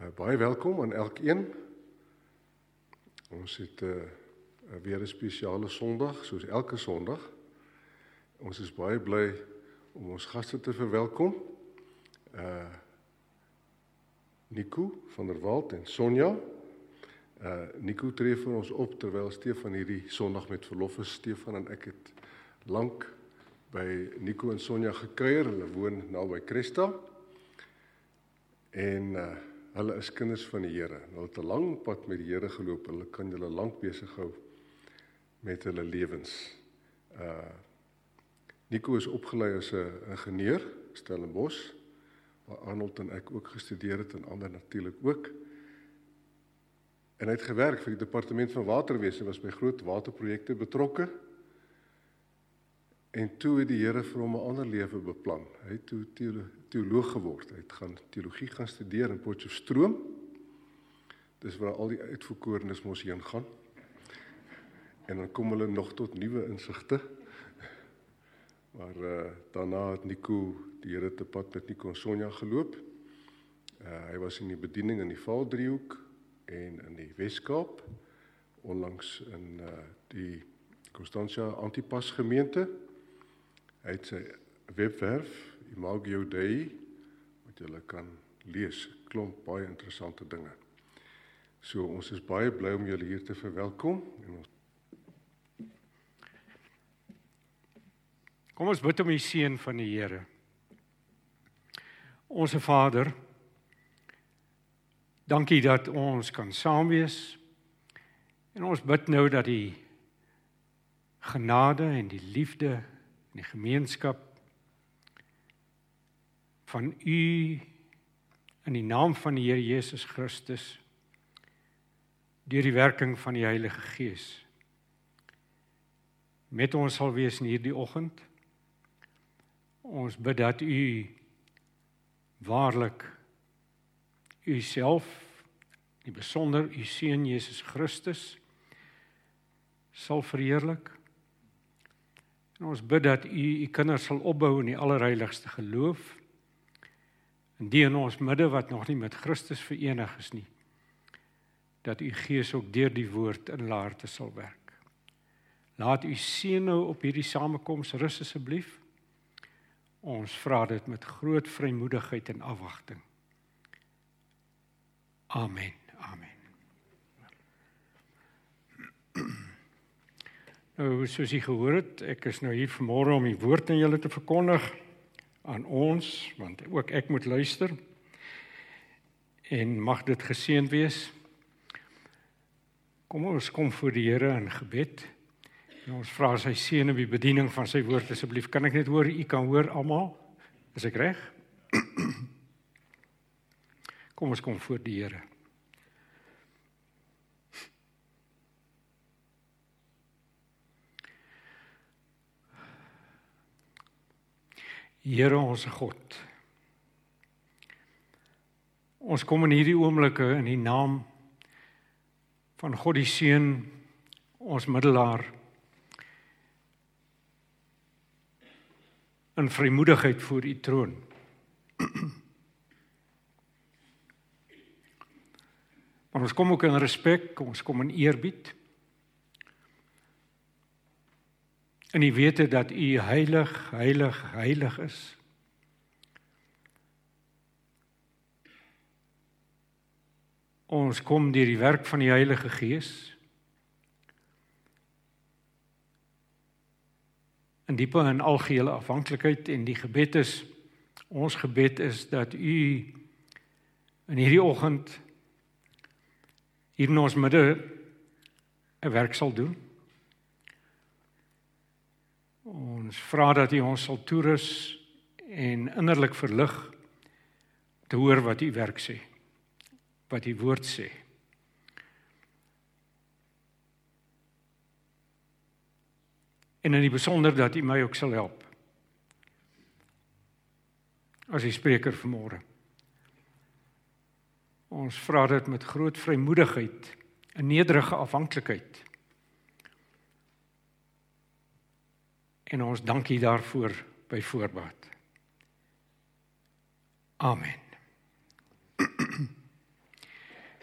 Uh, baie welkom aan elkeen. Ons het 'n uh, uh, weer 'n spesiale Sondag, soos elke Sondag. Ons is baie bly om ons gaste te verwelkom. Uh Nico van der Walt en Sonja. Uh Nico tree vir ons op terwyl Stefan hierdie Sondag met verlof is. Stefan en ek het lank by Nico en Sonja gekuier. Hulle woon naby Cresta. En uh hulle is kinders van die Here. Hulle het 'n lang pad met die Here geloop. Hulle kan hulle lank besig hou met hulle lewens. Uh Nico is opgelei as 'n ingenieur, Stellenbosch, waar Arnold en ek ook gestudeer het en ander natuurlik ook. En hy het gewerk vir die departement van waterwese, was by groot waterprojekte betrokke. En toe het die Here vir hom 'n ander lewe beplan. Hy het toe teoloog geword. Hy het gaan teologie gaan studeer in Potchefstroom. Dis waar al die uitverkorenes mos heen gaan. En dan kom hulle nog tot nuwe insigte. Maar uh daarna het Nico die Here te pad met Nico en Sonja geloop. Uh hy was in die bediening in die Vaaldriehoek en in die Wes-Kaap onlangs in uh die Constantia Antipas gemeente Hy het sy webwerf Imago Dei wat jy kan lees, klomp baie interessante dinge. So ons is baie bly om julle hier te verwelkom en ons Kom ons bid om die seën van die Here. Onse Vader, dankie dat ons kan saam wees. En ons bid nou dat die genade en die liefde in die gemeenskap van u in die naam van die Here Jesus Christus deur die werking van die Heilige Gees met ons sal wees in hierdie oggend. Ons bid dat u waarlik u self die besonder u seun Jesus Christus sal verheerlik En ons bid dat U U kinders sal opbou in die allerheiligste geloof. En die in ons midde wat nog nie met Christus verenig is nie. Dat U Gees ook deur die woord in laarte sal werk. Laat U seën nou op hierdie samekoms rus asseblief. Ons vra dit met groot vrymoedigheid en afwagting. Amen. Amen. Nou soos jy gehoor het, ek is nou hier vanmôre om die woord aan julle te verkondig aan ons, want ook ek moet luister. En mag dit geseën wees. Kom ons kom voor die Here in gebed. En ons vra sy seën op die bediening van sy woord asseblief. Kan ek net hoor u kan hoor almal? Is ek reg? Kom ons kom voor die Here. Here ons God. Ons kom in hierdie oomblikke in die naam van God die Seun, ons middelaar. In vrymoedigheid voor u troon. Maar ons kom ook in respek, ons kom in eerbied. En u weet dat u heilig, heilig, heilig is. Ons kom deur die werk van die Heilige Gees in diepe en algehele afhanklikheid en die gebed is ons gebed is dat u in hierdie oggend hier in ons midde 'n werk sal doen. Ons vra dat U ons sal toerus en innerlik verlig te hoor wat U werk sê. Wat U woord sê. En in die besonder dat U my ook sal help. As die spreker vanmôre. Ons vra dit met groot vrymoedigheid, 'n nederige afhanklikheid. En ons dankie daarvoor by voorbaat. Amen.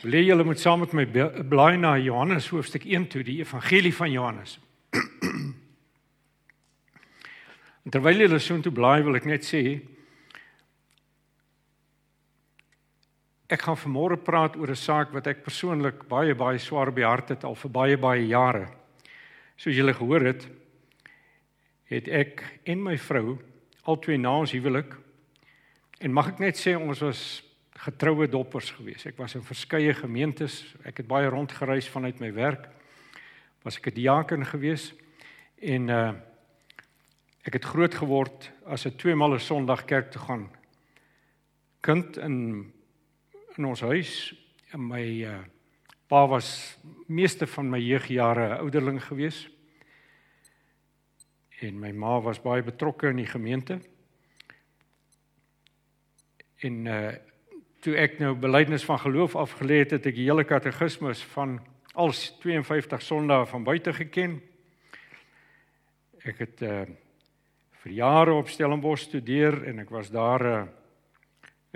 Wil jy julle moet saam met my blaai na Johannes hoofstuk 1 toe, die evangelie van Johannes. En terwyl julle so intoe blaai, wil ek net sê ek gaan vanmôre praat oor 'n saak wat ek persoonlik baie baie swaar op die hart het al vir baie baie jare. Soos julle gehoor het, het ek en my vrou albei na ons huwelik en mag ek net sê ons was getroue doppers gewees. Ek was in verskeie gemeentes, ek het baie rondgereis vanuit my werk. Was ek 'n diaken gewees en uh ek het groot geword as 'n tweemaal 'n Sondag kerk toe gaan. Kind in in ons huis en my uh pa was meeste van my jeugjare ouderling gewees. En my ma was baie betrokke in die gemeente. En uh toe ek nou belydenis van geloof afgelê het, het ek die hele katekismus van al 52 sondae van buite geken. Ek het uh vir jare op Stellenbosch studeer en ek was daar 'n uh,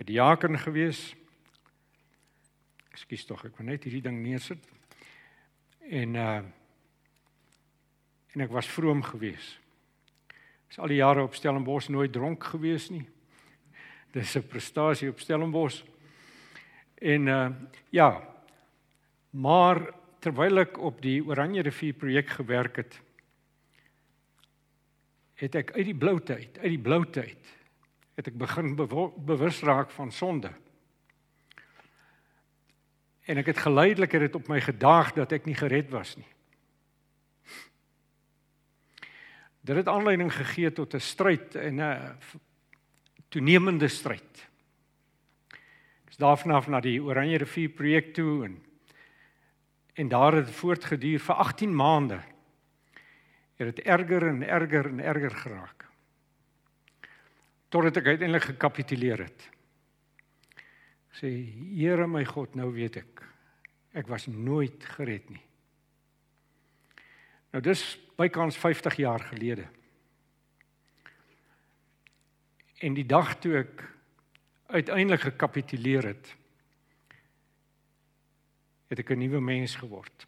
'n diaken gewees. Ekskuus tog, ek wil net hierdie ding neersit. En uh en ek was vroom gewees. Ek is al die jare op Stellenbosch nooit dronk gewees nie. Dis 'n prestasie op Stellenbosch. En uh ja. Maar terwyl ek op die Oranje rivier projek gewerk het, het ek uit die blou tyd, uit die blou tyd, het ek begin bewus raak van sonde. En ek het geleidelik het dit op my gedaag dat ek nie gered was nie. Dit het aanleiding gegee tot 'n stryd en 'n toenemende stryd. Ek is daarvanaf na die Oranje rivier projek toe en en daar het voortgeduur vir 18 maande. Het dit erger en erger en erger geraak. Totdat ek uiteindelik gekapituleer het. Ek sê Here my God, nou weet ek. Ek was nooit gered nie. Nou dis bykans 50 jaar gelede. En die dag toe ek uiteindelik gekapituleer het, het ek 'n nuwe mens geword.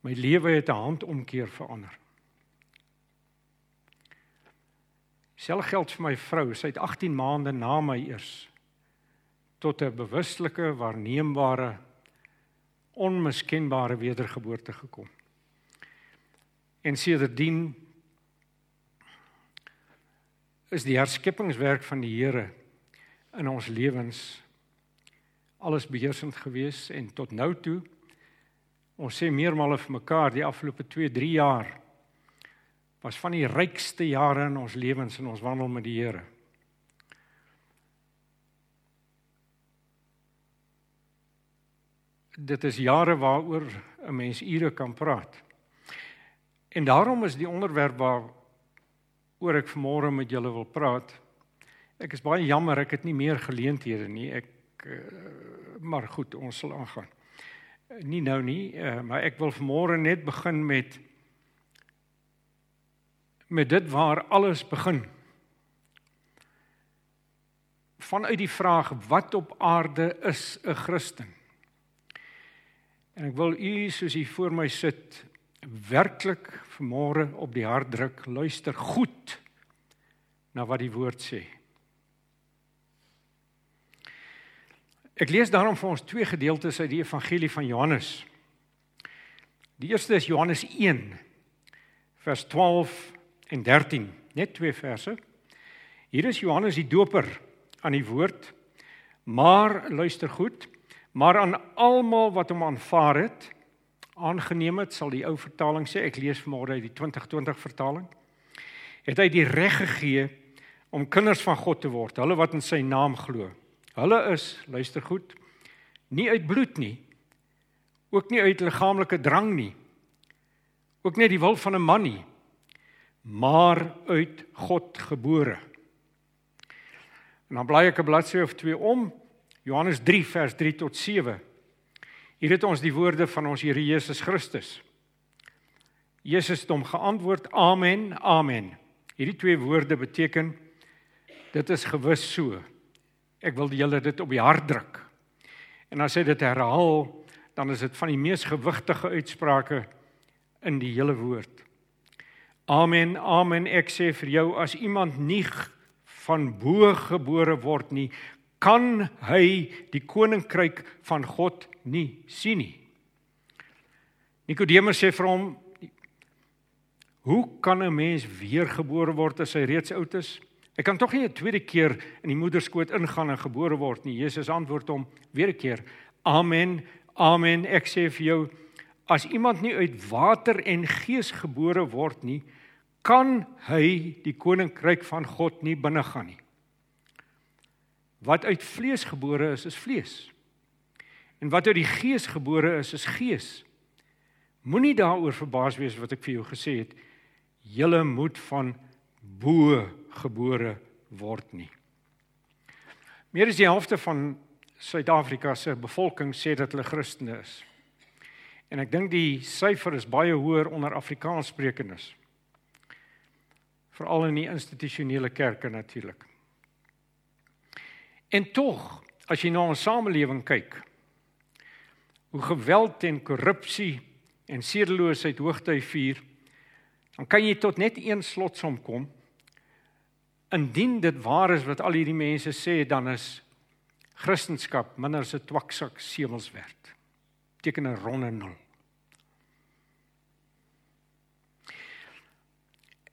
My lewe het 'n handomkeer verander. Selfs geld vir my vrou, sy het 18 maande na my eers tot 'n bewuslike, waarneembare, onmiskenbare wedergeboorte gekom. En sedertdien is die herskepingswerk van die Here in ons lewens alles beheersend gewees en tot nou toe ons sê meermale vir mekaar die afgelope 2 3 jaar was van die rykste jare in ons lewens en ons wandel met die Here. Dit is jare waaroor 'n mens ure kan praat. En daarom is die onderwerp waar oor ek vanmôre met julle wil praat. Ek is baie jammer ek het nie meer geleenthede nie. Ek uh, maar goed, ons sal aangaan. Nie nou nie, uh, maar ek wil vanmôre net begin met met dit waar alles begin. Vanuit die vraag wat op aarde is 'n Christen? En ek wil u soos u voor my sit werklik vanmôre op die hart druk, luister goed na wat die woord sê. Ek lees daarom vir ons twee gedeeltes uit die evangelie van Johannes. Die eerste is Johannes 1 vers 12 en 13, net twee verse. Hier is Johannes die doper aan die woord. Maar luister goed, maar aan almal wat hom aanvaar het, aangeneem het, sal die ou vertaling sê, ek lees vanmôre uit die 2020 vertaling, het hy die reg gegee om kinders van God te word, hulle wat in sy naam glo. Hulle is, luister goed, nie uit bloed nie, ook nie uit liggaamlike drang nie, ook nie die wil van 'n man nie, maar uit God gebore. En dan blaai ek 'n bladsy of twee om, Johannes 3 vers 3 tot 7. Hier het ons die woorde van ons Here Jesus Christus. Jesus het hom geantwoord: Amen, amen. Hierdie twee woorde beteken dit is gewis so. Ek wil julle dit op die hart druk. En as hy dit herhaal, dan is dit van die mees gewigtige uitsprake in die hele woord. Amen. Amen. Ek sê vir jou as iemand nie van bo gebore word nie, kan hy die koninkryk van God nie sien nie. Nikodemus sê vir hom: "Hoe kan 'n mens weergebore word as hy reeds oud is? Hy kan tog nie 'n tweede keer in die moederskoot ingaan en gebore word nie." Jesus antwoord hom weer 'n keer: "Amen. Amen. Ek sê vir jou, as iemand nie uit water en gees gebore word nie, kan hy die koninkryk van God nie binnegaan nie. Wat uit vlees gebore is, is vlees. En wat uit die gees gebore is, is gees. Moenie daaroor verbaas wees wat ek vir jou gesê het. Julle moet van bo gebore word nie. Meer as die helfte van Suid-Afrika se bevolking sê dat hulle Christene is. En ek dink die syfer is baie hoër onder Afrikaanssprekendes veral in die institusionele kerke natuurlik. En tog, as jy na ons samelewing kyk, hoe geweld en korrupsie en sedeloosheid hoogtyd vier, dan kan jy tot net een slotsom kom. Indien dit waar is wat al hierdie mense sê, dan is Christendom minder 'n twaksak semelswerd. Teken 'n ronde nul.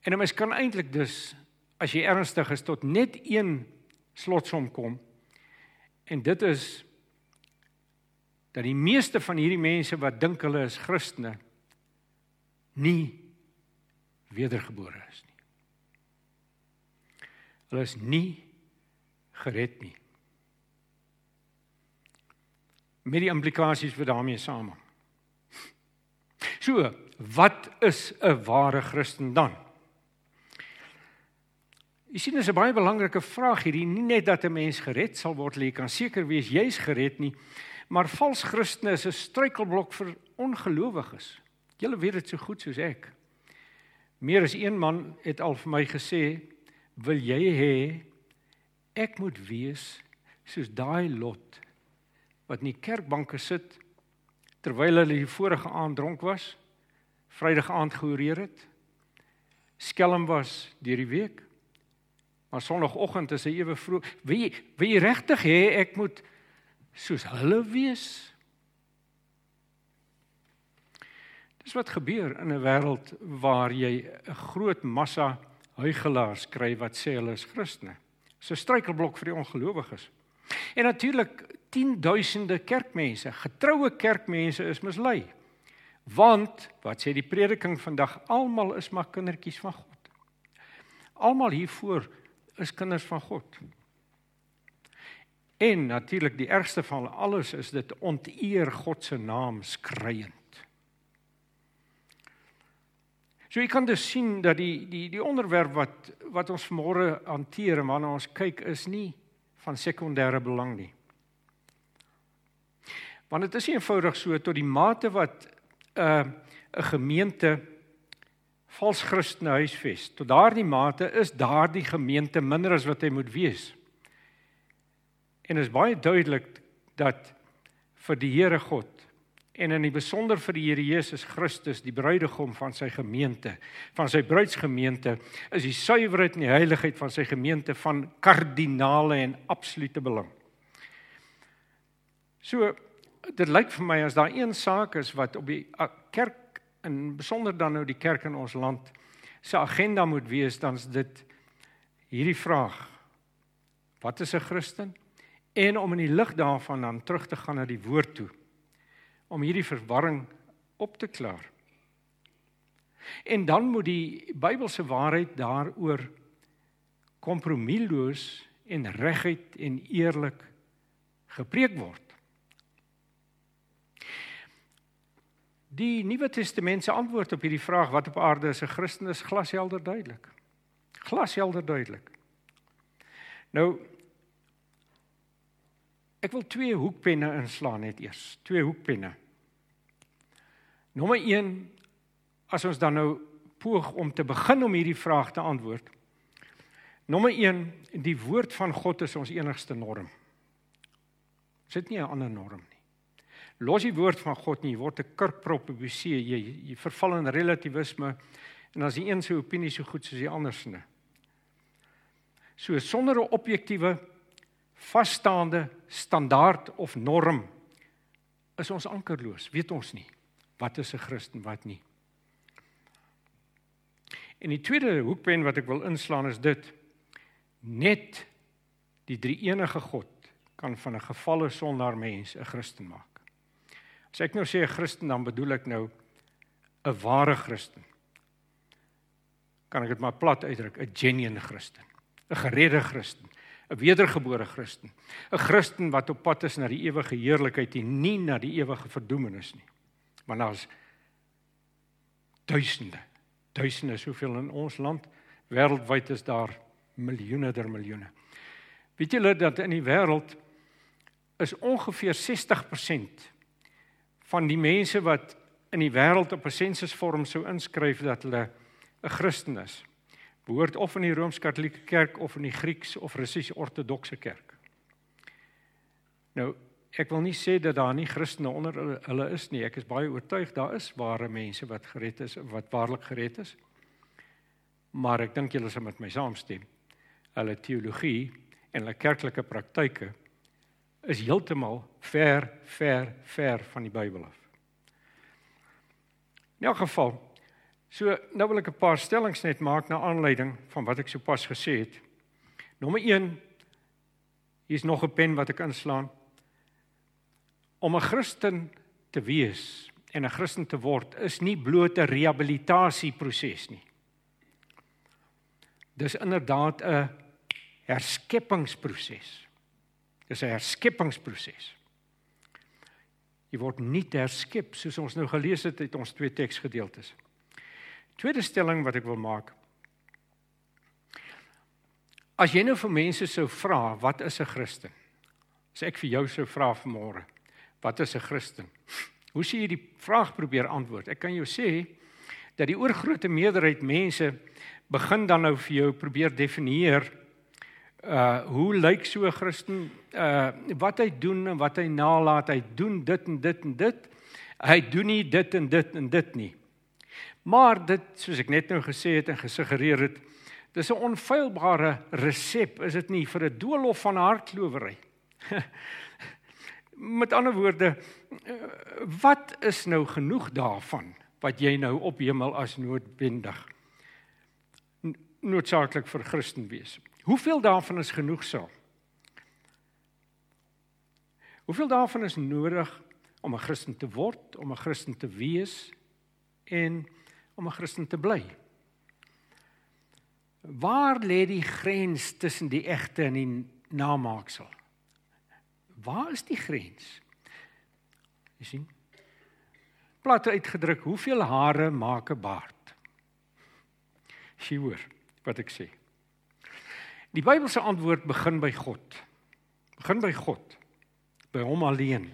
En 'n mens kan eintlik dus as jy ernstig is tot net een slotsom kom. En dit is dat die meeste van hierdie mense wat dink hulle is Christene nie wedergebore is nie. Hulle is nie gered nie. Met die implikasies wat daarmee saamhang. So, wat is 'n ware Christen dan? Jy sien dis 'n baie belangrike vraag hierdie, nie net dat 'n mens gered sal word, jy kan seker wees jy's gered nie, maar vals Christene is 'n struikelblok vir ongelowiges. Julle weet dit so goed soos ek. Meer as een man het al vir my gesê, "Wil jy hê ek moet wees soos daai lot wat in die kerkbanke sit terwyl hulle die vorige aand dronk was, Vrydag aand gehoreer het, skelm was deur die week?" Maar sonoggend is hy ewe vroeg. Wie wie regtig hê ek moet soos hulle wees? Dis wat gebeur in 'n wêreld waar jy 'n groot massa huigelaars kry wat sê hulle is Christene. 'n struikelblok vir die ongelowiges. En natuurlik tienduisende kerkmense, getroue kerkmense is mislei. Want wat sê die prediking vandag? Almal is maar kindertjies van God. Almal hiervoor is kinders van God. En natuurlik die ergste van alles is dit onteer God se naam skreiend. So jy kan dus sien dat die die die onderwerp wat wat ons môre hanteer en waarna ons kyk is nie van sekondêre belang nie. Want dit is eenvoudig so tot die mate wat 'n uh, 'n gemeente vals Christene huisves. Tot daardie mate is daardie gemeente minder as wat hy moet wees. En is baie duidelik dat vir die Here God en in die besonder vir die Here Jesus Christus, die bruidegom van sy gemeente, van sy bruidsgemeente, is die suiwerheid en die heiligheid van sy gemeente van kardinale en absolute belang. So dit lyk vir my as daar een saak is wat op die kerk in besonder dan nou die kerk in ons land se agenda moet wees dan is dit hierdie vraag wat is 'n Christen en om in die lig daarvan dan terug te gaan na die woord toe om hierdie verwarring op te klaar. En dan moet die Bybelse waarheid daaroor kompromieloos en reguit en eerlik gepreek word. Die Nuwe Testament se antwoord op hierdie vraag wat op aarde is 'n Christen is glashelder duidelik. Glashelder duidelik. Nou ek wil twee hoekpenne inslaan net eers. Twee hoekpenne. Nommer 1 as ons dan nou poog om te begin om hierdie vraag te antwoord. Nommer 1 die woord van God is ons enigste norm. Is dit nie 'n ander norm nie? Los die woord van God nie, word 'n kurkprop op die see, jy jy verval in relativisme en as die een se opinie so goed soos die ander se. So sonder 'n objektiewe vasstaande standaard of norm is ons ankerloos, weet ons nie wat is 'n Christen wat nie. En die tweede hoekpen wat ek wil inslaan is dit net die drie enige God kan van 'n gefalle sondaar mens 'n Christen maak. As ek nou sê 'n Christen dan bedoel ek nou 'n ware Christen. Kan ek dit maar plat uitdruk, 'n genuine Christen, 'n geredde Christen, 'n wedergebore Christen, 'n Christen wat op pad is na die ewige heerlikheid en nie na die ewige verdoemenis nie. Want daar's duisende, duisende soveel in ons land, wêreldwyd is daar miljoene der miljoene. Weet julle dat in die wêreld is ongeveer 60% van die mense wat in die wêreld op 'n sensusvorm sou inskryf dat hulle 'n Christen is, behoort of in die Rooms-Katolieke Kerk of in die Grieks of Russies-Ortodokse Kerk. Nou, ek wil nie sê dat daar nie Christene onder hulle, hulle is nie. Ek is baie oortuig daar is ware mense wat gered is, wat waarlik gered is. Maar ek dink julle sal met my saamstem. Hulle teologie en hulle kerklike praktyke is heeltemal ver ver ver van die Bybel af. In elk geval, so nou wil ek 'n paar stellings net maak na aanleiding van wat ek sopas gesê het. Nommer 1 hier is nog 'n pen wat ek inslaan. Om 'n Christen te wees en 'n Christen te word is nie bloot 'n rehabilitasieproses nie. Dis inderdaad 'n herskeppingsproses. Dis 'n herskepingsproses. Jy word nie herskep soos ons nou gelees het uit ons twee teksgedeeltes. Tweede stelling wat ek wil maak. As jy nou vir mense sou vra wat is 'n Christen? As ek vir jou sou vra vanmôre, wat is 'n Christen? Hoe sê jy die vraag probeer antwoord? Ek kan jou sê dat die oorgrootste meerderheid mense begin dan nou vir jou probeer definieer uh hoe lyk so 'n Christen? Uh wat hy doen en wat hy nalat hy doen dit en dit en dit. Hy doen nie dit en dit en dit nie. Maar dit soos ek net nou gesê het en gesuggereer het dis 'n onfeilbare resep. Is dit nie vir 'n doolhof van hartklowery met ander woorde uh, wat is nou genoeg daarvan wat jy nou op hemel as noodwendig noodsaaklik vir Christen wees Hoeveel daarvan is genoegsaam? Hoeveel daarvan is nodig om 'n Christen te word, om 'n Christen te wees en om 'n Christen te bly? Waar lê die grens tussen die egte en die namaaksel? Waar is die grens? Jy sien? Plat uitgedruk, hoeveel hare maak 'n baard? Sy hoor wat ek sê. Die Bybelse antwoord begin by God. Begin by God. By hom alleen.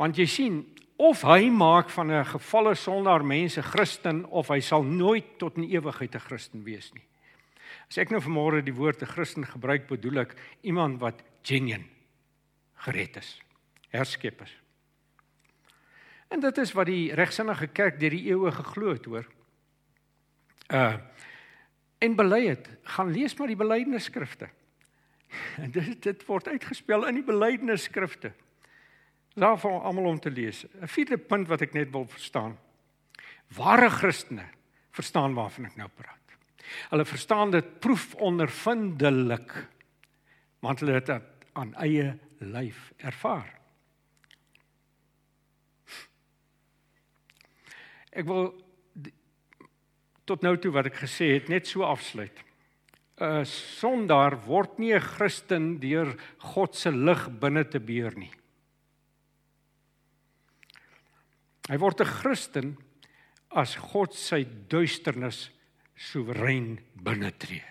Want jy sien, of hy maak van 'n gefalle sondaar mense Christen of hy sal nooit tot in ewigheid 'n Christen wees nie. As ek nou vanmôre die woord 'n Christen gebruik, bedoel ek iemand wat genuine gered is, herskep is. En dit is wat die regsinnige kerk deur die eeue geglo het, hoor. Uh en bely het, gaan lees maar die belydenisskrifte. En dit dit word uitgespel in die belydenisskrifte. Daarvoor almal om te lees. 'n Vierde punt wat ek net wil verstaan. Ware Christene verstaan waarvan ek nou praat. Hulle verstaan dit proefondervindelik want hulle het dit aan eie lyf ervaar. Ek wil tot nou toe wat ek gesê het net so afsluit. 'n Sondaar word nie 'n Christen deur God se lig binne te beer nie. Hy word 'n Christen as God sy duisternis soewerein binnetree.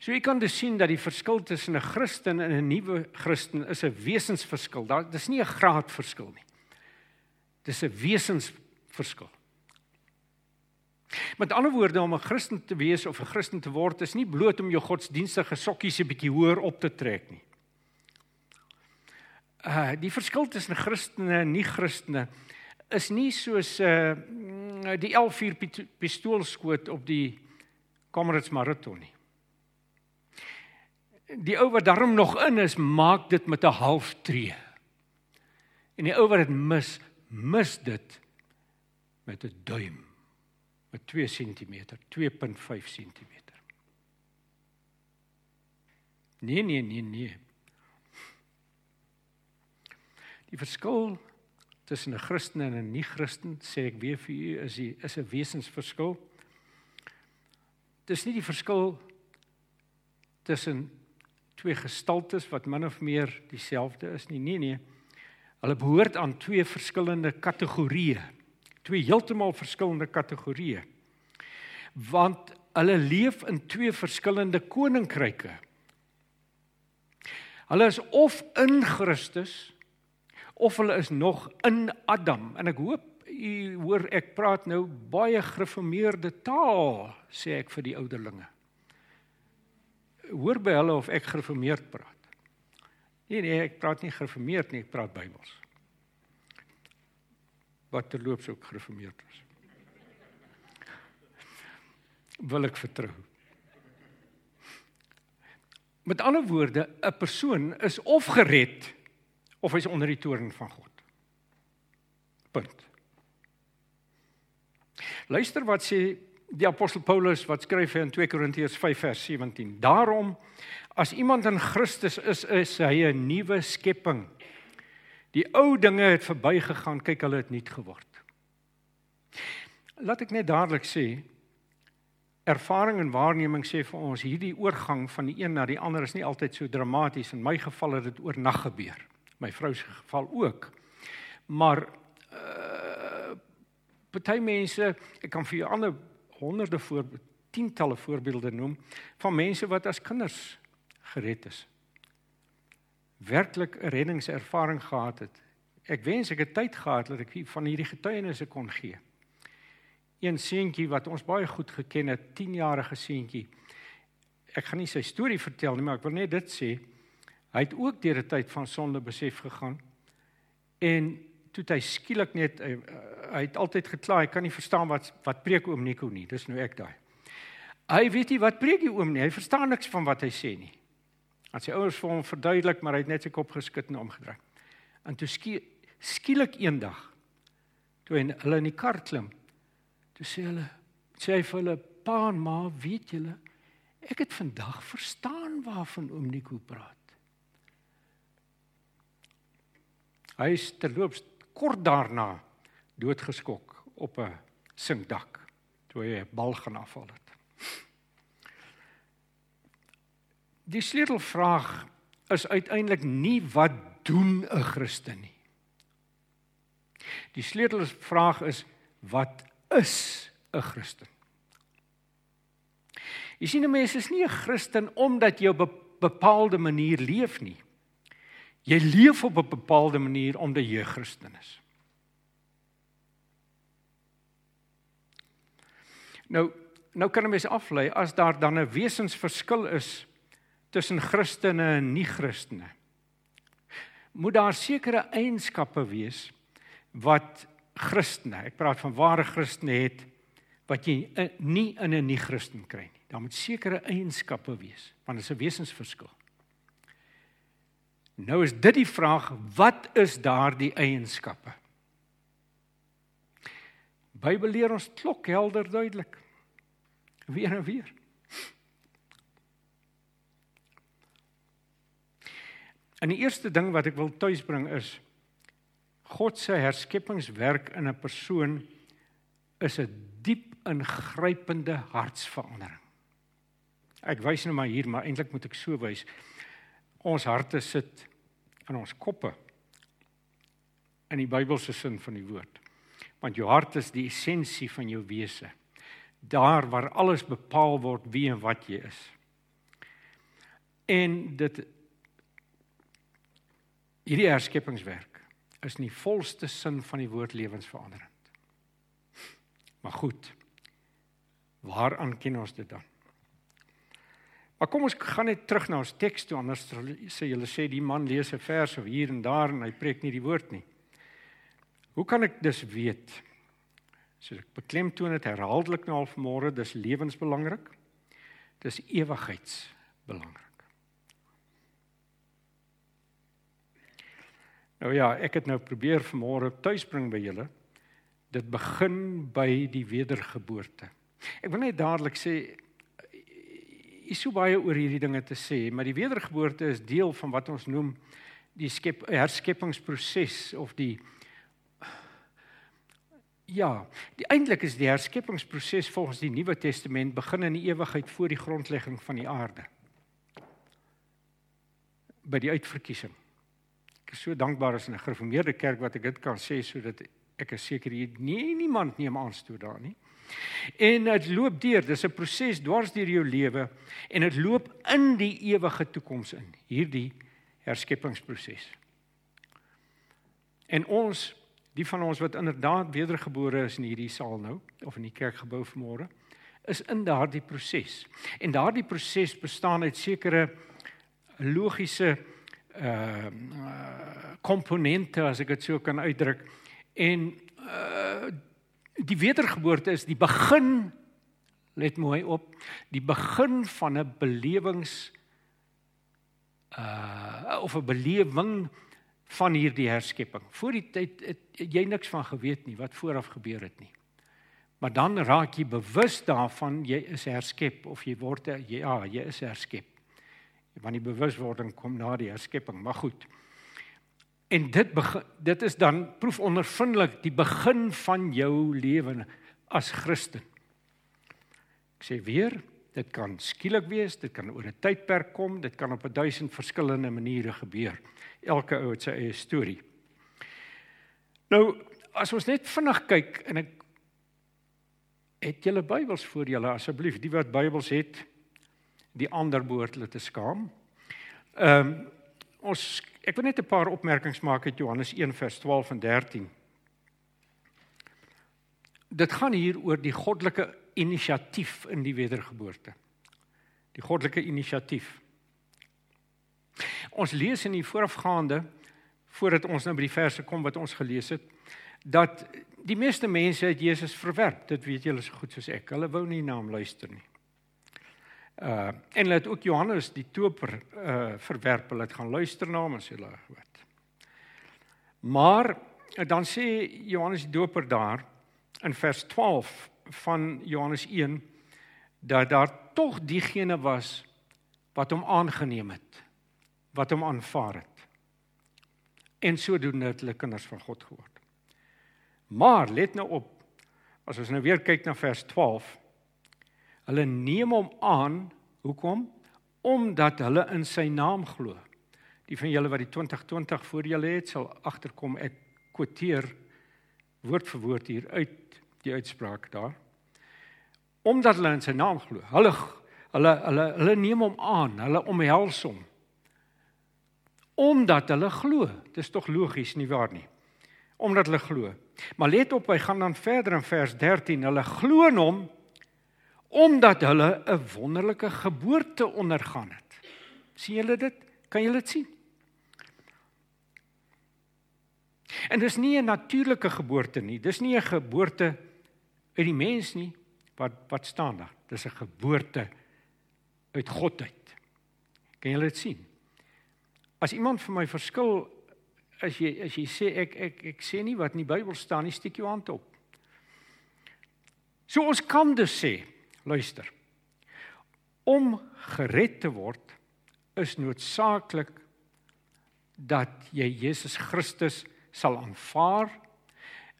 So jy kan dus sien dat die verskil tussen 'n Christen en 'n nuwe Christen is 'n wesensverskil. Daar dis nie 'n graadverskil nie. Dis 'n wesensverskil. Met ander woorde om 'n Christen te wees of 'n Christen te word is nie bloot om jou godsdienstige sokkies 'n bietjie hoër op te trek nie. Uh die verskil tussen Christene en nie-Christene is nie soos uh die 11 pistoolskoot op die Comrades marathon nie. Die ou wat daarom nog in is, maak dit met 'n halftree. En die ou wat dit mis, mis dit met 'n duim met 2 cm, 2.5 cm. Nee, nee, nee, nee. Die verskil tussen 'n Christen en 'n nie-Christen, sê ek weer vir u, is die is 'n wesensverskil. Dis nie die verskil tussen twee gestaltes wat min of meer dieselfde is nie. Nee, nee. Hulle behoort aan twee verskillende kategorieë. Twee heeltemal verskillende kategorieë. Want hulle leef in twee verskillende koninkryke. Hulle is of in Christus of hulle is nog in Adam en ek hoop u hoor ek praat nou baie gereformeerde taal sê ek vir die ouderlinge hoor by hulle of ek gereformeerd praat nee nee ek praat nie gereformeerd nie ek praat Bybels wat terloops ook gereformeerd is wil ek vertrou met ander woorde 'n persoon is of gered of hy's onder die toorn van God. Punt. Luister wat sê die apostel Paulus wat skryf in 2 Korintiërs 5 vers 17. Daarom as iemand in Christus is, is hy 'n nuwe skepping. Die ou dinge het verbygegaan, kyk hulle het nuut geword. Laat ek net dadelik sê ervaring en waarneming sê vir ons hierdie oorgang van die een na die ander is nie altyd so dramaties in my geval het dit oornag gebeur my vrou se geval ook. Maar uh party mense, ek kan vir jou ander honderde voor tientalle voorbeelde noem van mense wat as kinders gered is. Werklik 'n reddingservaring gehad het. Ek wens ek het tyd gehad dat ek van hierdie getuienisse kon gee. Een seentjie wat ons baie goed geken het, 10-jarige seentjie. Ek gaan nie sy storie vertel nie, maar ek wil net dit sê. Hy het ook deur 'n tyd van sonde besef gegaan. En toe hy skielik net hy, hy het altyd gekla, hy kan nie verstaan wat wat preek oom Nico nie. Dis nou ek daai. Hy weet nie wat preek die oom nie. Hy verstaan niks van wat hy sê nie. As sy ouers vir hom verduidelik, maar hy het net sy kop geskit en omgedraai. En toe skie, skielik eendag toe hy hulle in die kar klim, toe sê hulle sê hy vir hulle pa en ma, weet julle, ek het vandag verstaan waarvan oom Nico praat. Hy is terloops kort daarna doodgeskok op 'n sinkdak toe hy 'n bal gaan afval het. Die sleutelvraag is uiteindelik nie wat doen 'n Christen nie. Die sleutelvraag is wat is 'n Christen? Jy sien 'n mens is nie 'n Christen omdat jy op 'n bepaalde manier leef nie. Jy leef op 'n bepaalde manier omdat jy Christen is. Nou, nou kan 'n mens aflei as daar dan 'n wesensverskil is tussen Christene en nie-Christene. Moet daar sekere eienskappe wees wat Christene, ek praat van ware Christene het wat jy nie in 'n nie-Christen kry nie. Daar moet sekere eienskappe wees, want dit is 'n wesensverskil. Nou is dit die vraag, wat is daardie eienskappe? Bybel leer ons klok helder duidelik. Weer en weer. En die eerste ding wat ek wil tuisbring is God se herskepingswerk in 'n persoon is 'n diep ingrypende hartsverandering. Ek wys nou maar hier, maar eintlik moet ek so wys. Ons harte sit in ons koppe in die Bybelse sin van die woord. Want jou hart is die essensie van jou wese. Daar waar alles bepaal word wie en wat jy is. En dit hierdie herskepingswerk is in die volste sin van die woord lewensveranderend. Maar goed, Waaraan ken ons dit dan? Maar kom ons gaan net terug na ons teks toe anders sê julle sê die man lees 'n vers of hier en daar en hy preek nie die woord nie. Hoe kan ek dus weet? So ek beklemtoon dit herhaaldelik nou al vanmôre, dis lewensbelangrik. Dis ewigheidsbelangrik. Nou ja, ek het nou probeer vanmôre tuisbring by julle. Dit begin by die wedergeboorte. Ek wil net dadelik sê is so baie oor hierdie dinge te sê, maar die wedergeboorte is deel van wat ons noem die skep herskeppingsproses of die Ja, die eintlik is die herskeppingsproses volgens die Nuwe Testament begin in die ewigheid voor die grondlegging van die aarde. By die uitverkiesing. Ek is so dankbaar as 'n gereformeerde kerk wat ek dit kan sê sodat ek is seker hier nie niemand neem aanstoot daar nie. En dit loop deur, dis 'n proses dwars deur jou lewe en dit loop in die ewige toekoms in, hierdie herskeppingsproses. En ons, die van ons wat inderdaad wedergebore is in hierdie saal nou of in die kerkgebou vanmôre, is in daardie proses. En daardie proses bestaan uit sekere logiese uh, komponente as ek dit so kan uitdruk en uh die wedergeboorte is die begin let mooi op die begin van 'n belewings uh of 'n belewing van hierdie herskepping. Voor die tyd het jy niks van geweet nie wat vooraf gebeur het nie. Maar dan raak jy bewus daarvan jy is herskep of jy word ja, jy is herskep. Want die bewuswording kom na die herskepping, maar goed. En dit begin, dit is dan proefondervindelik die begin van jou lewe as Christen. Ek sê weer, dit kan skielik wees, dit kan oor 'n tydperk kom, dit kan op 'n duisend verskillende maniere gebeur. Elke ou het sy eie storie. Nou, as ons net vinnig kyk en ek het julle Bybels voor julle asseblief, die wat Bybels het, die ander behoort hulle te skaam. Ehm um, ons ek wil net 'n paar opmerkings maak uit Johannes 1 vers 12 en 13. Dit gaan hier oor die goddelike inisiatief in die wedergeboorte. Die goddelike inisiatief. Ons lees in die voorafgaande voordat ons nou by die verse kom wat ons gelees het dat die meeste mense het Jesus verwerp. Dit weet julle so goed soos ek. Hulle wou nie na hom luister nie. Uh en hulle het ook Johannes die Doper uh verwerp. Hulle het gaan luister na hom sê hulle wat. Maar dan sê Johannes die Doper daar in vers 12 van Johannes 1 dat daar tog diegene was wat hom aangeneem het, wat hom aanvaar het. En sodoende het hulle kinders van God geword. Maar let nou op as ons nou weer kyk na vers Hulle neem hom aan. Hoekom? Omdat hulle in sy naam glo. Die van julle wat die 2020 voor julle het, sal agterkom ek quoteer woord vir woord hier uit die uitspraak daar. Omdat hulle in sy naam glo. Hulle hulle hulle hulle neem hom aan, hulle omhels hom. Omdat hulle glo. Dis tog logies nie waar nie? Omdat hulle glo. Maar let op, hy gaan dan verder in vers 13. Hulle glo in hom omdat hulle 'n wonderlike geboorte ondergaan het. sien julle dit? Kan julle dit sien? En dis nie 'n natuurlike geboorte nie. Dis nie 'n geboorte uit die mens nie. Wat wat staan daar? Dis 'n geboorte uit God uit. Kan julle dit sien? As iemand vir my verskil as jy as jy sê ek ek ek sê nie wat in die Bybel staan nie, steek jou hand op. So ons kan dus sê Luister. Om gered te word is noodsaaklik dat jy Jesus Christus sal aanvaar.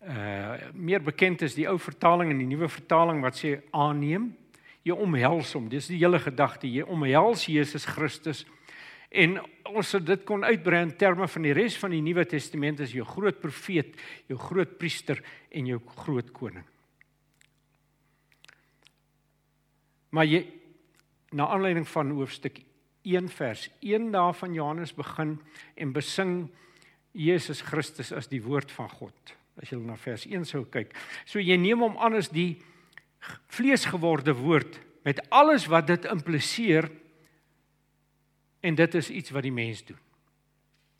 Uh meer bekend is die ou vertaling en die nuwe vertaling wat sê aanneem. Jy omhels hom. Dis die hele gedagte. Jy omhels Jesus Christus. En ons sou dit kon uitbrei in terme van die res van die Nuwe Testament as jou groot profeet, jou groot priester en jou groot koning. Maar jy na aanleiding van hoofstuk 1 vers 1 daarvan Johannes begin en besing Jesus Christus as die woord van God. As jy na vers 1 sou kyk. So jy neem hom aan as die vlees geworde woord met alles wat dit impliseer en dit is iets wat die mens doen.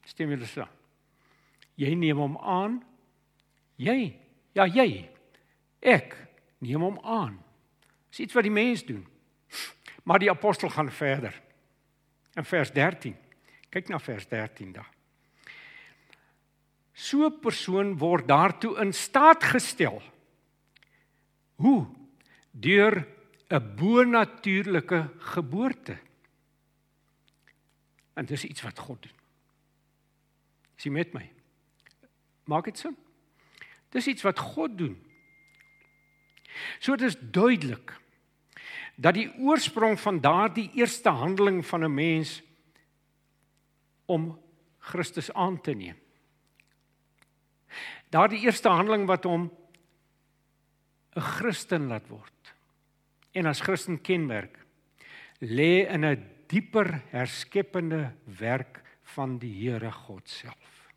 Stem julle saam? Jy neem hom aan. Jy. Ja, jy. Ek neem hom aan. Dis iets wat die mens doen. Maar die apostel gaan verder. In vers 13. Kyk na vers 13 daar. So 'n persoon word daartoe in staat gestel. Hoe? Deur 'n bonatuurlike geboorte. En dis iets wat God doen. Is jy met my? Maak dit sin? Dis iets wat God doen. So dit is duidelik dat die oorsprong van daardie eerste handeling van 'n mens om Christus aan te neem. Daardie eerste handeling wat hom 'n Christen laat word en as Christen kenmerk lê in 'n dieper herskeppende werk van die Here God self.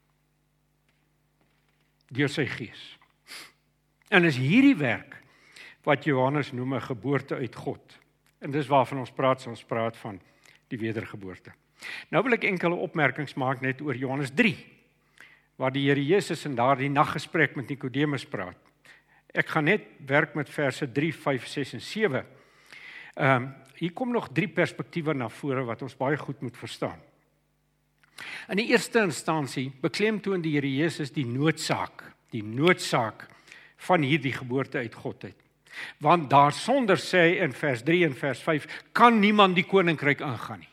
Deur sy gees. En is hierdie werk wat Johannes noem 'n geboorte uit God. En dis waarvan ons praat, ons praat van die wedergeboorte. Nou wil ek enkele opmerkings maak net oor Johannes 3 waar die Here Jesus in daardie naggesprek met Nikodemus praat. Ek gaan net werk met verse 3, 5, 6 en 7. Ehm um, hier kom nog drie perspektiewe na vore wat ons baie goed moet verstaan. In die eerste instansie beklemtoon die Here Jesus die noodsaak, die noodsaak van hierdie geboorte uit God uit. Want daarsonder sê hy in vers 3 en vers 5 kan niemand die koninkryk ingaan nie.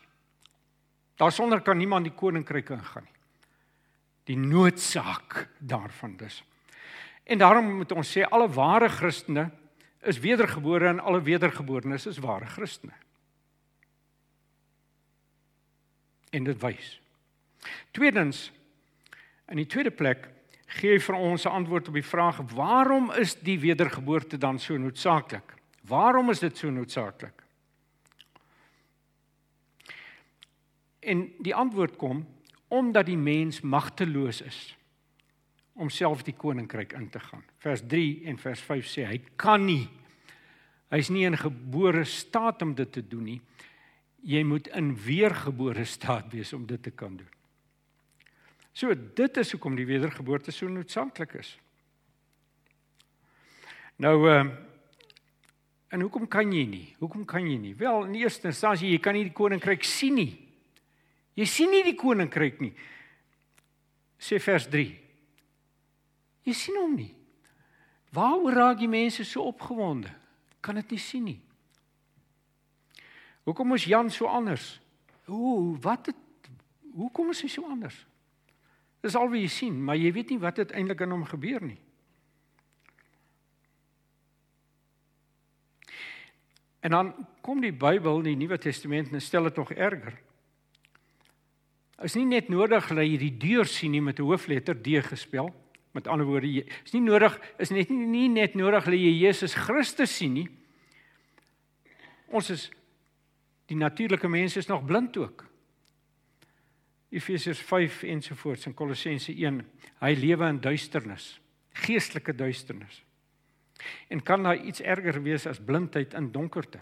Daarsonder kan niemand die koninkryk ingaan nie. Die noodsaak daarvan dus. En daarom moet ons sê alle ware Christene is wedergebore en alle wedergeborenes is ware Christene. En dit wys. Tweedens in die tweede plek gee vir ons 'n antwoord op die vraag waarom is die wedergeboorte dan so noodsaaklik? Waarom is dit so noodsaaklik? En die antwoord kom omdat die mens magteloos is om self die koninkryk in te gaan. Vers 3 en vers 5 sê hy kan nie. Hy's nie in gebore staat om dit te doen nie. Jy moet in weergebore staat wees om dit te kan doen. So dit is hoekom die wedergeboorte so noodsaaklik is. Nou ehm uh, en hoekom kan jy nie? Hoekom kan jy nie? Wel, in eerste instansie jy kan nie die koninkryk sien nie. Jy sien nie die koninkryk nie. Sê vers 3. Jy sien hom nie. Waaroor raak die mense so opgewonde? Kan dit nie sien nie. Hoekom is Jan so anders? Ooh, wat het hoekom is hy so anders? Dis al wat jy sien, maar jy weet nie wat uiteindelik aan hom gebeur nie. En dan kom die Bybel, die Nuwe Testament, en stel dit nog erger. Is nie net nodig dat jy die deur sien nie met 'n hoofletter D gespel. Met ander woorde, is nie nodig is net nie, nie net nodig dat jy Jesus Christus sien nie. Ons is die natuurlike mense is nog blind ook. Efesiërs 5 ensovoorts in Kolossense 1. Hy lewe in duisternis, geestelike duisternis. En kan daar iets erger wees as blindheid in donkerte?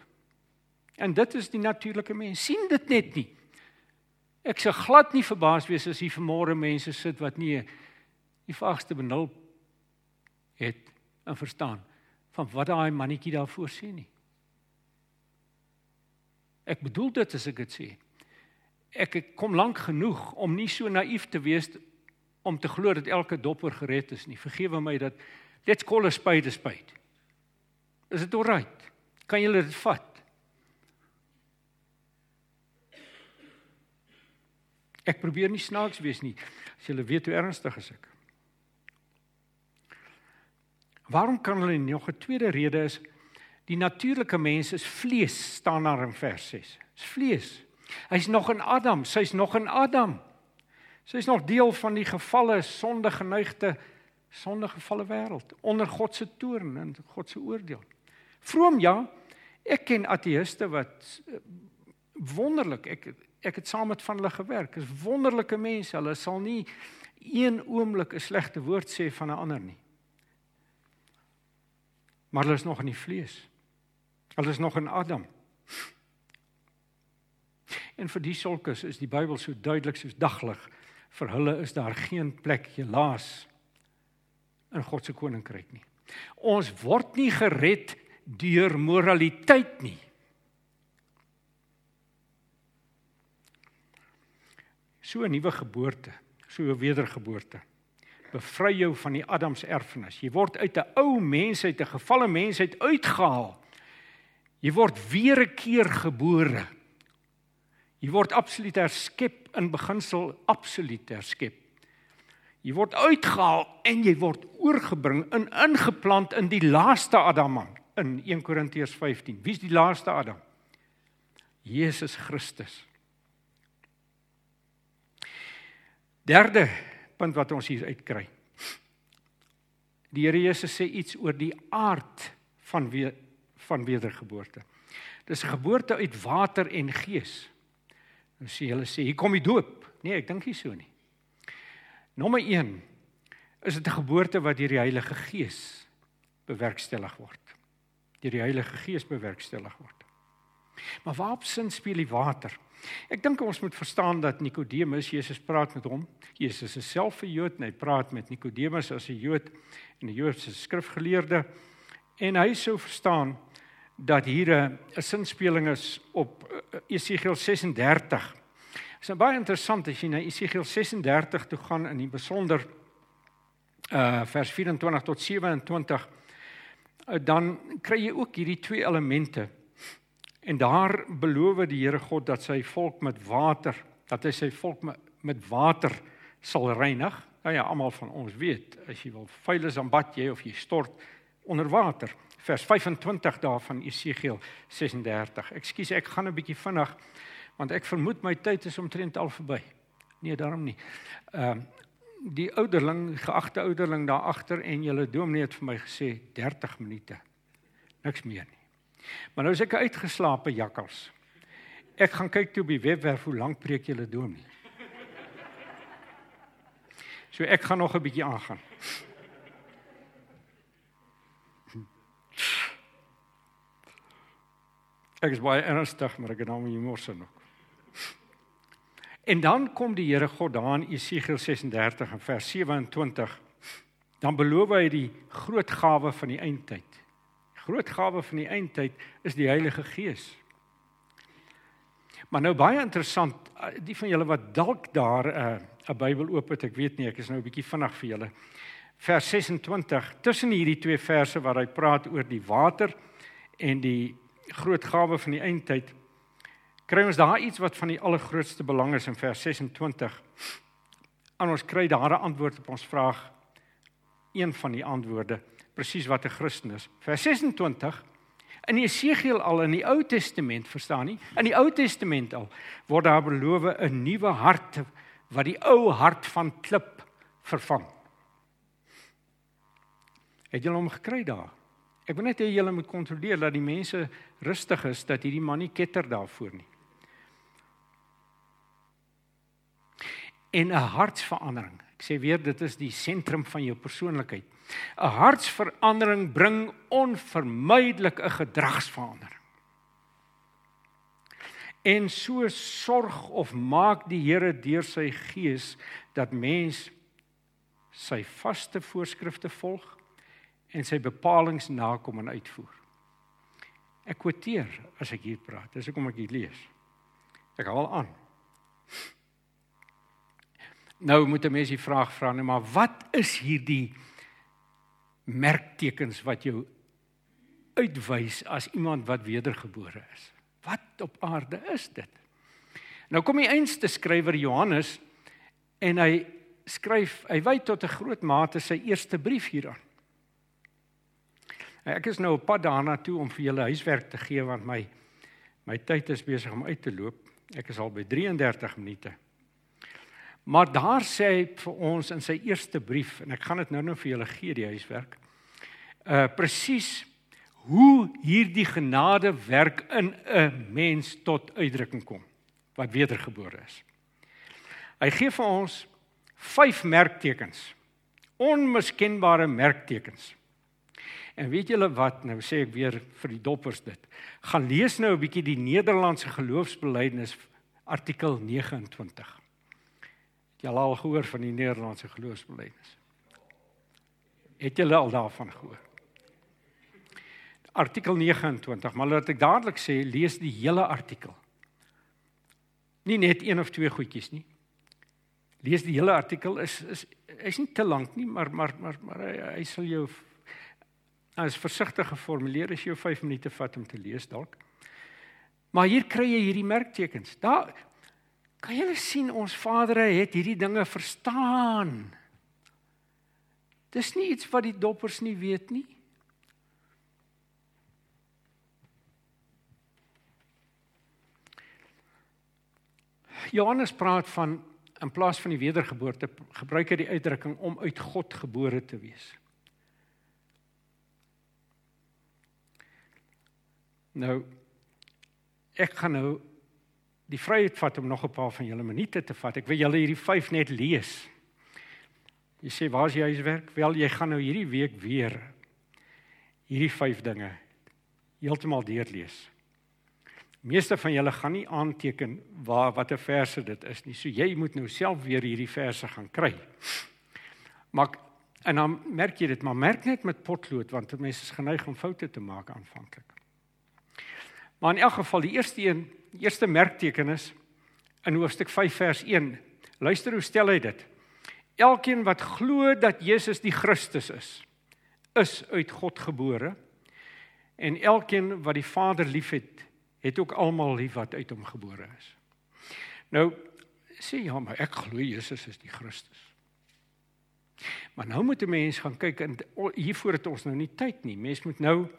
En dit is die natuurlike mens. sien dit net nie. Ek sou glad nie verbaas wees as hier vanmôre mense sit wat nie die vaagste benul het en verstaan van wat daai mannetjie daar voorsien nie. Ek bedoel dit as ek dit sê ek kom lank genoeg om nie so naïef te wees om te glo dat elke dopper gered is nie. Vergewe my dat let's call a spade a spade. Is dit alright? Kan julle dit vat? Ek probeer nie snaaks wees nie. As julle weet hoe ernstig is ek. Waarom kan hulle nog 'n tweede rede is die natuurlike mens is vlees staan daar in vers 6. Dis vlees. Hy's nog in Adam, sy's nog in Adam. Sy's nog deel van die gefalle sondegeneigde sondegevalle wêreld onder God se toorn en God se oordeel. Vroom ja, ek ken ateëste wat eh, wonderlik ek ek het saam met van hulle gewerk. Is wonderlike mense. Hulle sal nie een oomblik 'n slegte woord sê van 'n ander nie. Maar hulle is nog in die vlees. Hulle is nog in Adam. En vir die solkes is die Bybel so duidelik soos daglig. Vir hulle is daar geen plek helaas in God se koninkryk nie. Ons word nie gered deur moraliteit nie. So 'n nuwe geboorte, so 'n wedergeboorte bevry jou van die Adams erfenis. Jy word uit 'n ou mens uit 'n gefalle mens uit uitgehaal. Jy word weer 'n keer gebore. Jy word absoluut herskep in beginsel absoluut herskep. Jy word uitgehaal en jy word oorgebring in ingeplant in die laaste Adam in 1 Korintiërs 15. Wie's die laaste Adam? Jesus Christus. Derde punt wat ons hier uitkry. Die Here Jesus sê iets oor die aard van weer van wedergeboorte. Dis 'n geboorte uit water en gees. Nou sê hulle sê hier kom die doop. Nee, ek dink nie so nie. Nommer 1 is dit 'n geboorte wat deur die Heilige Gees bewerkstellig word. Deur die Heilige Gees bewerkstellig word. Maar waarop sin speel die water? Ek dink ons moet verstaan dat Nikodemus Jesus praat met hom. Jesus is self 'n Jood en hy praat met Nikodemus as 'n Jood en 'n Joodse skrifgeleerde en hy sou verstaan dat hier 'n sinspeling is op eh, Esegiel 36. Dit is baie interessant as jy na Esegiel 36 toe gaan in die besonder uh vers 24 tot 27 uh, dan kry jy ook hierdie twee elemente. En daar beloof die Here God dat sy volk met water, dat hy sy volk met, water sal reinig. Nou ja, almal van ons weet, as jy wil vuil is dan bad jy of jy stort onder water. Vers 25 daarvan Esegiel 36. Ekskuus, ek gaan 'n bietjie vinnig want ek vermoed my tyd is omtrent al verby. Nee, daarom nie. Ehm uh, die ouderling, geagte ouderling daar agter en julle dominee het vir my gesê 30 minute. Niks meer nie. Maar nou is ek uitgeslape jakkals. Ek gaan kyk toe op die webwerf hoe lank preek julle dominee. So ek gaan nog 'n bietjie aangaan. Ek is baie ernstig, maar ek het nou humor se nog. En dan kom die Here God daar in Esegiel 36 en vers 27. Dan beloof hy die groot gawe van die eindtyd. Die groot gawe van die eindtyd is die Heilige Gees. Maar nou baie interessant, die van julle wat dalk daar 'n uh, 'n Bybel oop het, ek weet nie, ek is nou 'n bietjie vinnig vir julle. Vers 26, tussen hierdie twee verse waar hy praat oor die water en die groot gawe van die eindtyd, kry ons daar iets wat van die allergrootste belang is in vers 26. En ons kry daar 'n antwoord op ons vraag. Een van die antwoorde, presies wat 'n Christen is. Vers 26 In Jesegiel al in die Ou Testament, verstaan nie? In die Ou Testament al word daar beloof 'n nuwe hart wat die ou hart van klip vervang. Het jy hom gekry daar? Ek wil net hê julle moet kontroleer dat die mense rustig is dat hierdie man nie ketter daarvoor nie. en 'n hartsverandering. Ek sê weer dit is die sentrum van jou persoonlikheid. 'n Hartsverandering bring onvermydelik 'n gedragsverandering. En so sorg of maak die Here deur sy gees dat mens sy vaste voorskrifte volg en sy bepalinge nakom en uitvoer. Ek quoteer as ek hier praat. Dis hoekom ek hier lees. Ek haal aan. Nou moet 'n mens die vraag vra, nee, maar wat is hierdie merktekens wat jou uitwys as iemand wat wedergebore is? Wat op aarde is dit? Nou kom die einste skrywer Johannes en hy skryf, hy wy tot 'n groot mate sy eerste brief hieraan. Ek is nou op pad daarna toe om vir julle huiswerk te gee want my my tyd is besig om uit te loop. Ek is al by 33 minute. Maar daar sê hy vir ons in sy eerste brief en ek gaan dit nou-nou vir julle gee die huiswerk. Uh presies hoe hierdie genade werk in 'n mens tot uitdrukking kom wat wedergebore is. Hy gee vir ons vyf merktekens. Onmiskenbare merktekens. En weet julle wat? Nou sê ek weer vir die doppers dit. Gaan lees nou 'n bietjie die Nederlandse geloofsbelijdenis artikel 29. Het julle al gehoor van die Nederlandse geloofsbelijdenis? Het julle al daarvan gehoor? Artikel 29, maar laat ek dadelik sê, lees die hele artikel. Nie net een of twee goedjies nie. Lees die hele artikel is is hy's nie te lank nie, maar maar maar maar hy, hy sal jou hy is versigtig geformuleer as jy jou 5 minute vat om te lees dalk. Maar hier kry jy hierdie merktekens. Daar kan jy sien ons Vader het hierdie dinge verstaan. Dis nie iets wat die doppers nie weet nie. Johannes praat van in plaas van die wedergeboorte gebruik hy die uitdrukking om uit God gebore te wees. Nou ek gaan nou die vryheid vat om nog 'n paar van julle minute te vat. Ek wil julle hierdie 5 net lees. Jy sê waar is jy huiswerk? Wel, jy gaan nou hierdie week weer hierdie 5 dinge heeltemal deurlees. Meeste van julle gaan nie aanteken waar watter verse dit is nie. So jy moet nou self weer hierdie verse gaan kry. Maar en dan merk jy dit, maar merk net met potlood want mense is geneig om foute te maak aanvanklik. Maar in elk geval die eerste een, die eerste merkteken is in hoofstuk 5 vers 1. Luister hoe stel hy dit? Elkeen wat glo dat Jesus die Christus is, is uit God gebore en elkeen wat die Vader liefhet, het ook almal lief wat uit hom gebore is. Nou sê ja, maar ek glo Jesus is die Christus. Maar nou moet 'n mens gaan kyk en hiervoor het ons nou nie tyd nie. Mens moet nou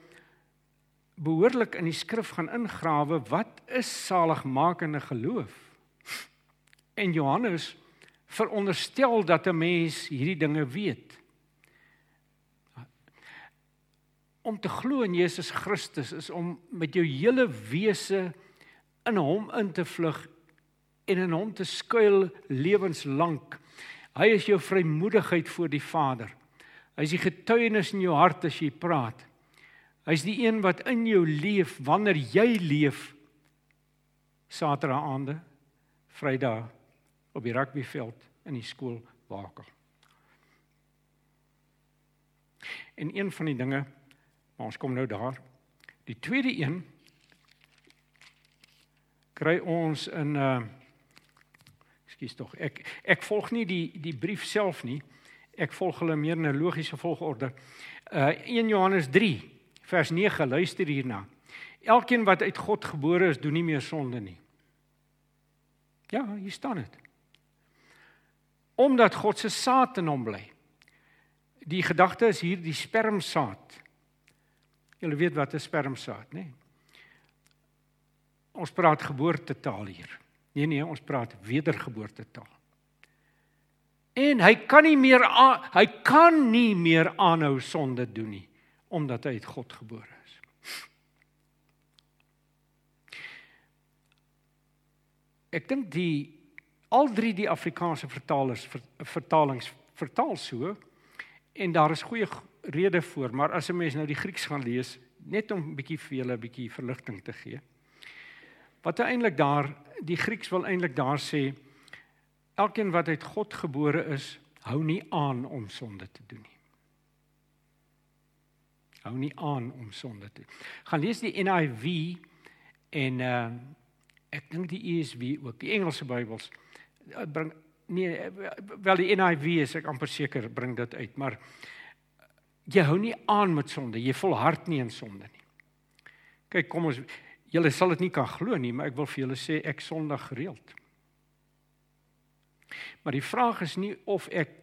behoorlik in die skrif gaan ingrawe wat is saligmakende geloof? En Johannes veronderstel dat 'n mens hierdie dinge weet om te glo in Jesus Christus is om met jou hele wese in hom in te vlug en in hom te skuil lewenslank. Hy is jou vrymoedigheid voor die Vader. Hy is die getuienis in jou hart as jy praat. Hy's die een wat in jou leef wanneer jy leef. Saterdag aande, Vrydag op die rugbyveld in die skool wakel. En een van die dinge Maar ons kom nou daar. Die tweede een kry ons in uh Ekskuus tog. Ek ek volg nie die die brief self nie. Ek volg hulle meer in 'n logiese volgorde. Uh 1 Johannes 3 vers 9 luister hierna. Elkeen wat uit God gebore is, doen nie meer sonde nie. Ja, hier staan dit. Omdat God se saad in hom bly. Die gedagte is hier die spermsaad. Julle weet wat 'n spermsaad, nê? Ons praat geboortetaal hier. Nee nee, ons praat wedergeboortetaal. En hy kan nie meer aan, hy kan nie meer aanhou sonde doen nie omdat hy uit God gebore is. Ek dink die al drie die Afrikaanse vertalers vertalings vertaal so en daar is goeie rede voor, maar as 'n mens nou die Grieks gaan lees, net om 'n bietjie vir julle 'n bietjie verligting te gee. Wat eintlik daar die Grieks wil eintlik daar sê elkeen wat uit God gebore is, hou nie aan om sonde te doen nie. Hou nie aan om sonde te. Gaan lees die NIV en uh ek dink die ESV ook, die Engelse Bybels eh, bring nee wel die NIV is ek amper seker bring dit uit, maar jy hou nie aan met sonde, jy volhard nie in sonde nie. Kyk, kom ons julle sal dit nie kan glo nie, maar ek wil vir julle sê ek sondig gereeld. Maar die vraag is nie of ek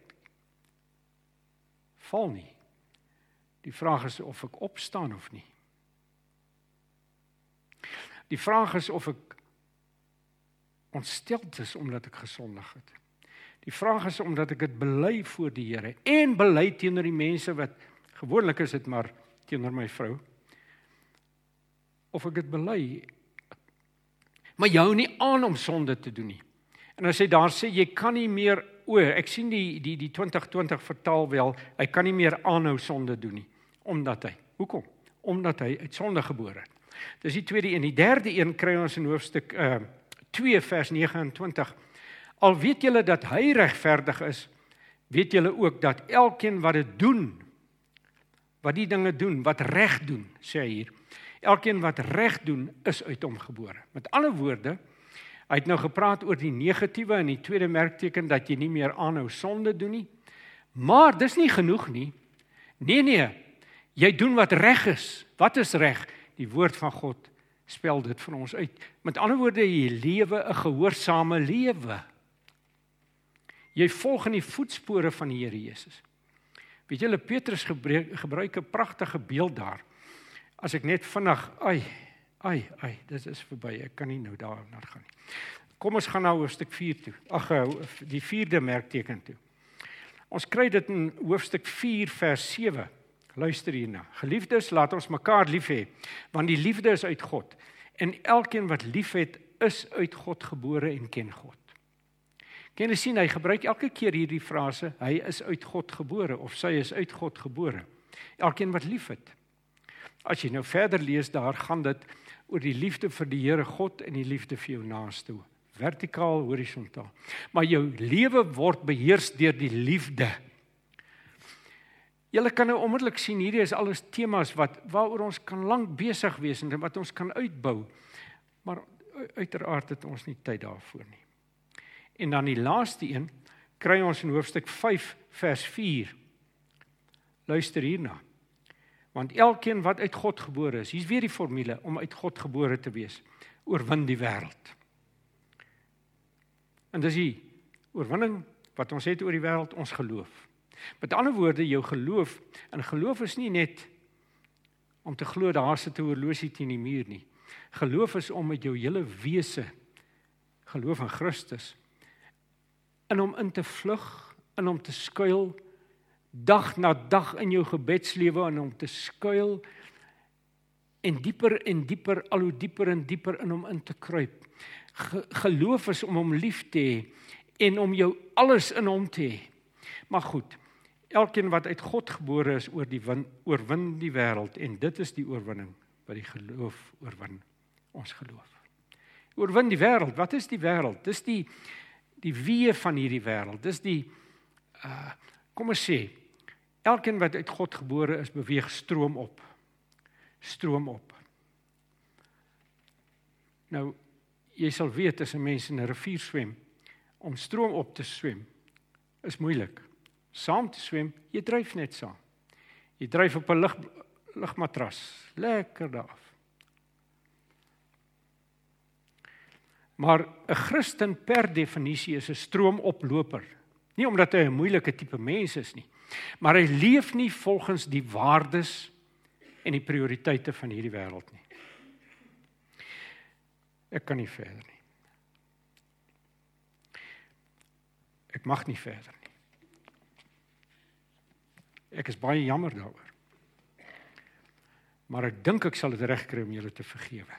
val nie. Die vraag is of ek opstaan of nie. Die vraag is of ek ontstel is omdat ek gesondig het. Die vraag is omdat ek dit bely voor die Here en bely teenoor die mense wat Gewoonlik is dit maar teenoor my vrou. Of ek dit bely. Maar jy hou nie aan om sonde te doen nie. En hy daar sê jy kan nie meer o, ek sien die die die 2020 vertaal wel, hy kan nie meer aanhou sonde doen nie omdat hy Hoekom? Omdat hy uit sonde gebore het. Dis die tweede een. Die derde een kry ons in hoofstuk uh 2 vers 29. Al weet julle dat hy regverdig is, weet julle ook dat elkeen wat dit doen, wat die dinge doen, wat reg doen, sê hy hier. Elkeen wat reg doen, is uit hom gebore. Met ander woorde, hy het nou gepraat oor die negatiewe en die tweede merkteken dat jy nie meer aanhou sonde doen nie. Maar dis nie genoeg nie. Nee nee. Jy doen wat reg is. Wat is reg? Die woord van God spel dit vir ons uit. Met ander woorde, jy lewe 'n gehoorsame lewe. Jy volg in die voetspore van die Here Jesus. Weet julle Petrus gebruik, gebruik 'n pragtige beeld daar. As ek net vinnig, ai, ai, ai, dit is verby. Ek kan nie nou daarna gaan nie. Kom ons gaan nou hoofstuk 4 toe. Ag, eh, die 4de merkteken toe. Ons kry dit in hoofstuk 4 vers 7. Luister hierna. Geliefdes, laat ons mekaar lief hê, want die liefde is uit God. En elkeen wat liefhet, is uit God gebore en ken God. Ken jy sien hy gebruik elke keer hierdie frase, hy is uit God gebore of sy is uit God gebore. Elkeen wat liefhet. As jy nou verder lees, daar gaan dit oor die liefde vir die Here God en die liefde vir jou naaste, vertikaal, horisontaal. Maar jou lewe word beheers deur die liefde Julle kan nou onmiddellik sien hierdie is alles temas wat waaroor ons kan lank besig wees en wat ons kan uitbou. Maar uiteraard het ons nie tyd daarvoor nie. En dan die laaste een kry ons in hoofstuk 5 vers 4. Luister hierna. Want elkeen wat uit God gebore is, hier's weer die formule om uit God gebore te wees, oorwin die wêreld. En dis die oorwinning wat ons het oor die wêreld, ons geloof. Met ander woorde, jou geloof, en geloof is nie net om te glo daar sit 'n horlosie teen die muur nie. Geloof is om met jou hele wese geloof in Christus in hom in te vlug, in hom te skuil dag na dag in jou gebedslewe en om te skuil en dieper en dieper al hoe dieper en dieper in hom in te kruip. Ge geloof is om hom lief te hê en om jou alles in hom te hê. Maar goed, Elkeen wat uit God gebore is oor die win, oorwin die wêreld en dit is die oorwinning wat die geloof oorwin ons geloof. Oorwin die wêreld. Wat is die wêreld? Dis die die wee van hierdie wêreld. Dis die uh kom ons sê elkeen wat uit God gebore is beweeg stroom op. Stroom op. Nou jy sal weet as 'n mens in 'n rivier swem om stroom op te swem is moeilik saam te swem, jy dryf net saam. Jy dryf op 'n lig ligmatras, lekker daar. Maar 'n Christen per definisie is 'n stroomoploper. Nie omdat hy 'n moeilike tipe mens is nie, maar hy leef nie volgens die waardes en die prioriteite van hierdie wêreld nie. Ek kan nie verder nie. Ek mag nie verder. Ek is baie jammer daaroor. Maar ek dink ek sal dit regkry om julle te vergewe.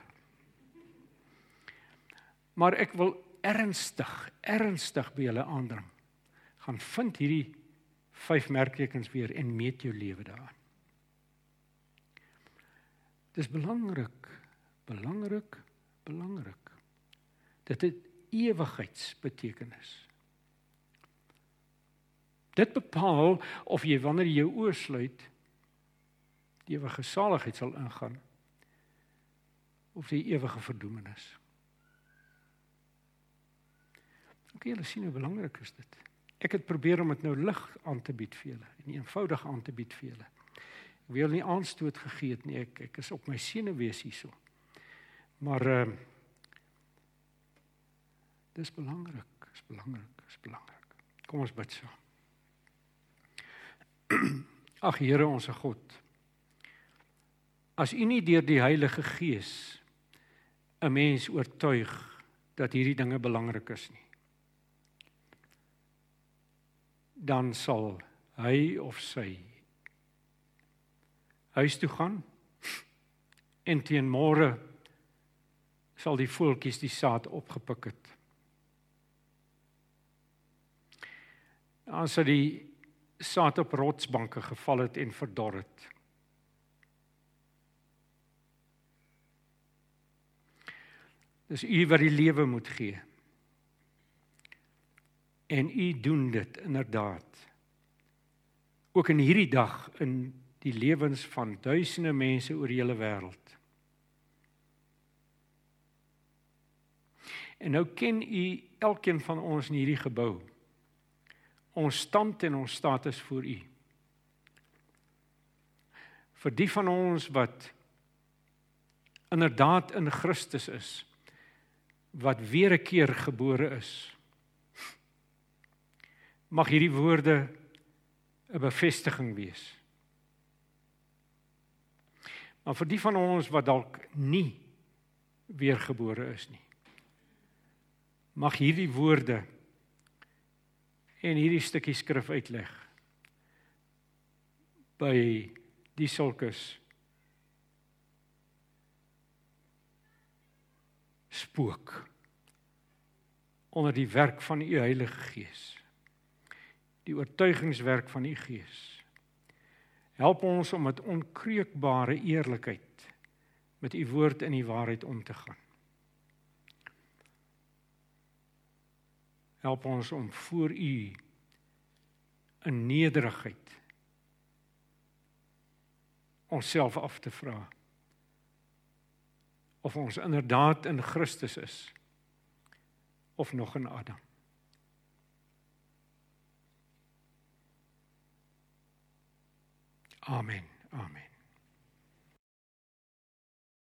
Maar ek wil ernstig, ernstig by julle aandring. Gaan vind hierdie vyf merktekens weer en meet jou lewe daaraan. Dis belangrik, belangrik, belangrik. Dit het ewigheidsbetekenis. Dit bepaal of jy wanneer jy jou oë sluit die ewige saligheid sal ingaan of die ewige verdoemenis. Ek wil sien hoe belangrik is dit. Ek het probeer om dit nou lig aan te bied vir julle en eenvoudig aan te bied vir julle. Ek wil nie aanstoot gegee het nie. Ek ek is op my senuwees hierso. Maar ehm uh, dis belangrik, is belangrik, is belangrik. Kom ons bid saam. Ag Here ons God. As U nie deur die Heilige Gees 'n mens oortuig dat hierdie dinge belangrik is nie, dan sal hy of sy huis toe gaan en teen môre sal die voeltjies die saad opgepik het. As hy die saad op rotsbanke geval het en verdor het. Dis u wat die lewe moet gee. En u doen dit inderdaad. Ook in hierdie dag in die lewens van duisende mense oor die hele wêreld. En nou ken u elkeen van ons in hierdie gebou. Ons stand en ons status voor u. Vir die van ons wat inderdaad in Christus is wat weer 'n keer gebore is. Mag hierdie woorde 'n bevestiging wees. Maar vir die van ons wat dalk nie weergebore is nie. Mag hierdie woorde en hierdie stukkie skrif uitleg by die sulkes spook onder die werk van u Heilige Gees. Die oortuigingswerk van u Gees. Help ons om met onkreukbare eerlikheid met u woord in die waarheid om te gaan. Help ons om voor u in nederigheid onsself af te vra of ons inderdaad in Christus is of nog in Adam. Amen. Amen.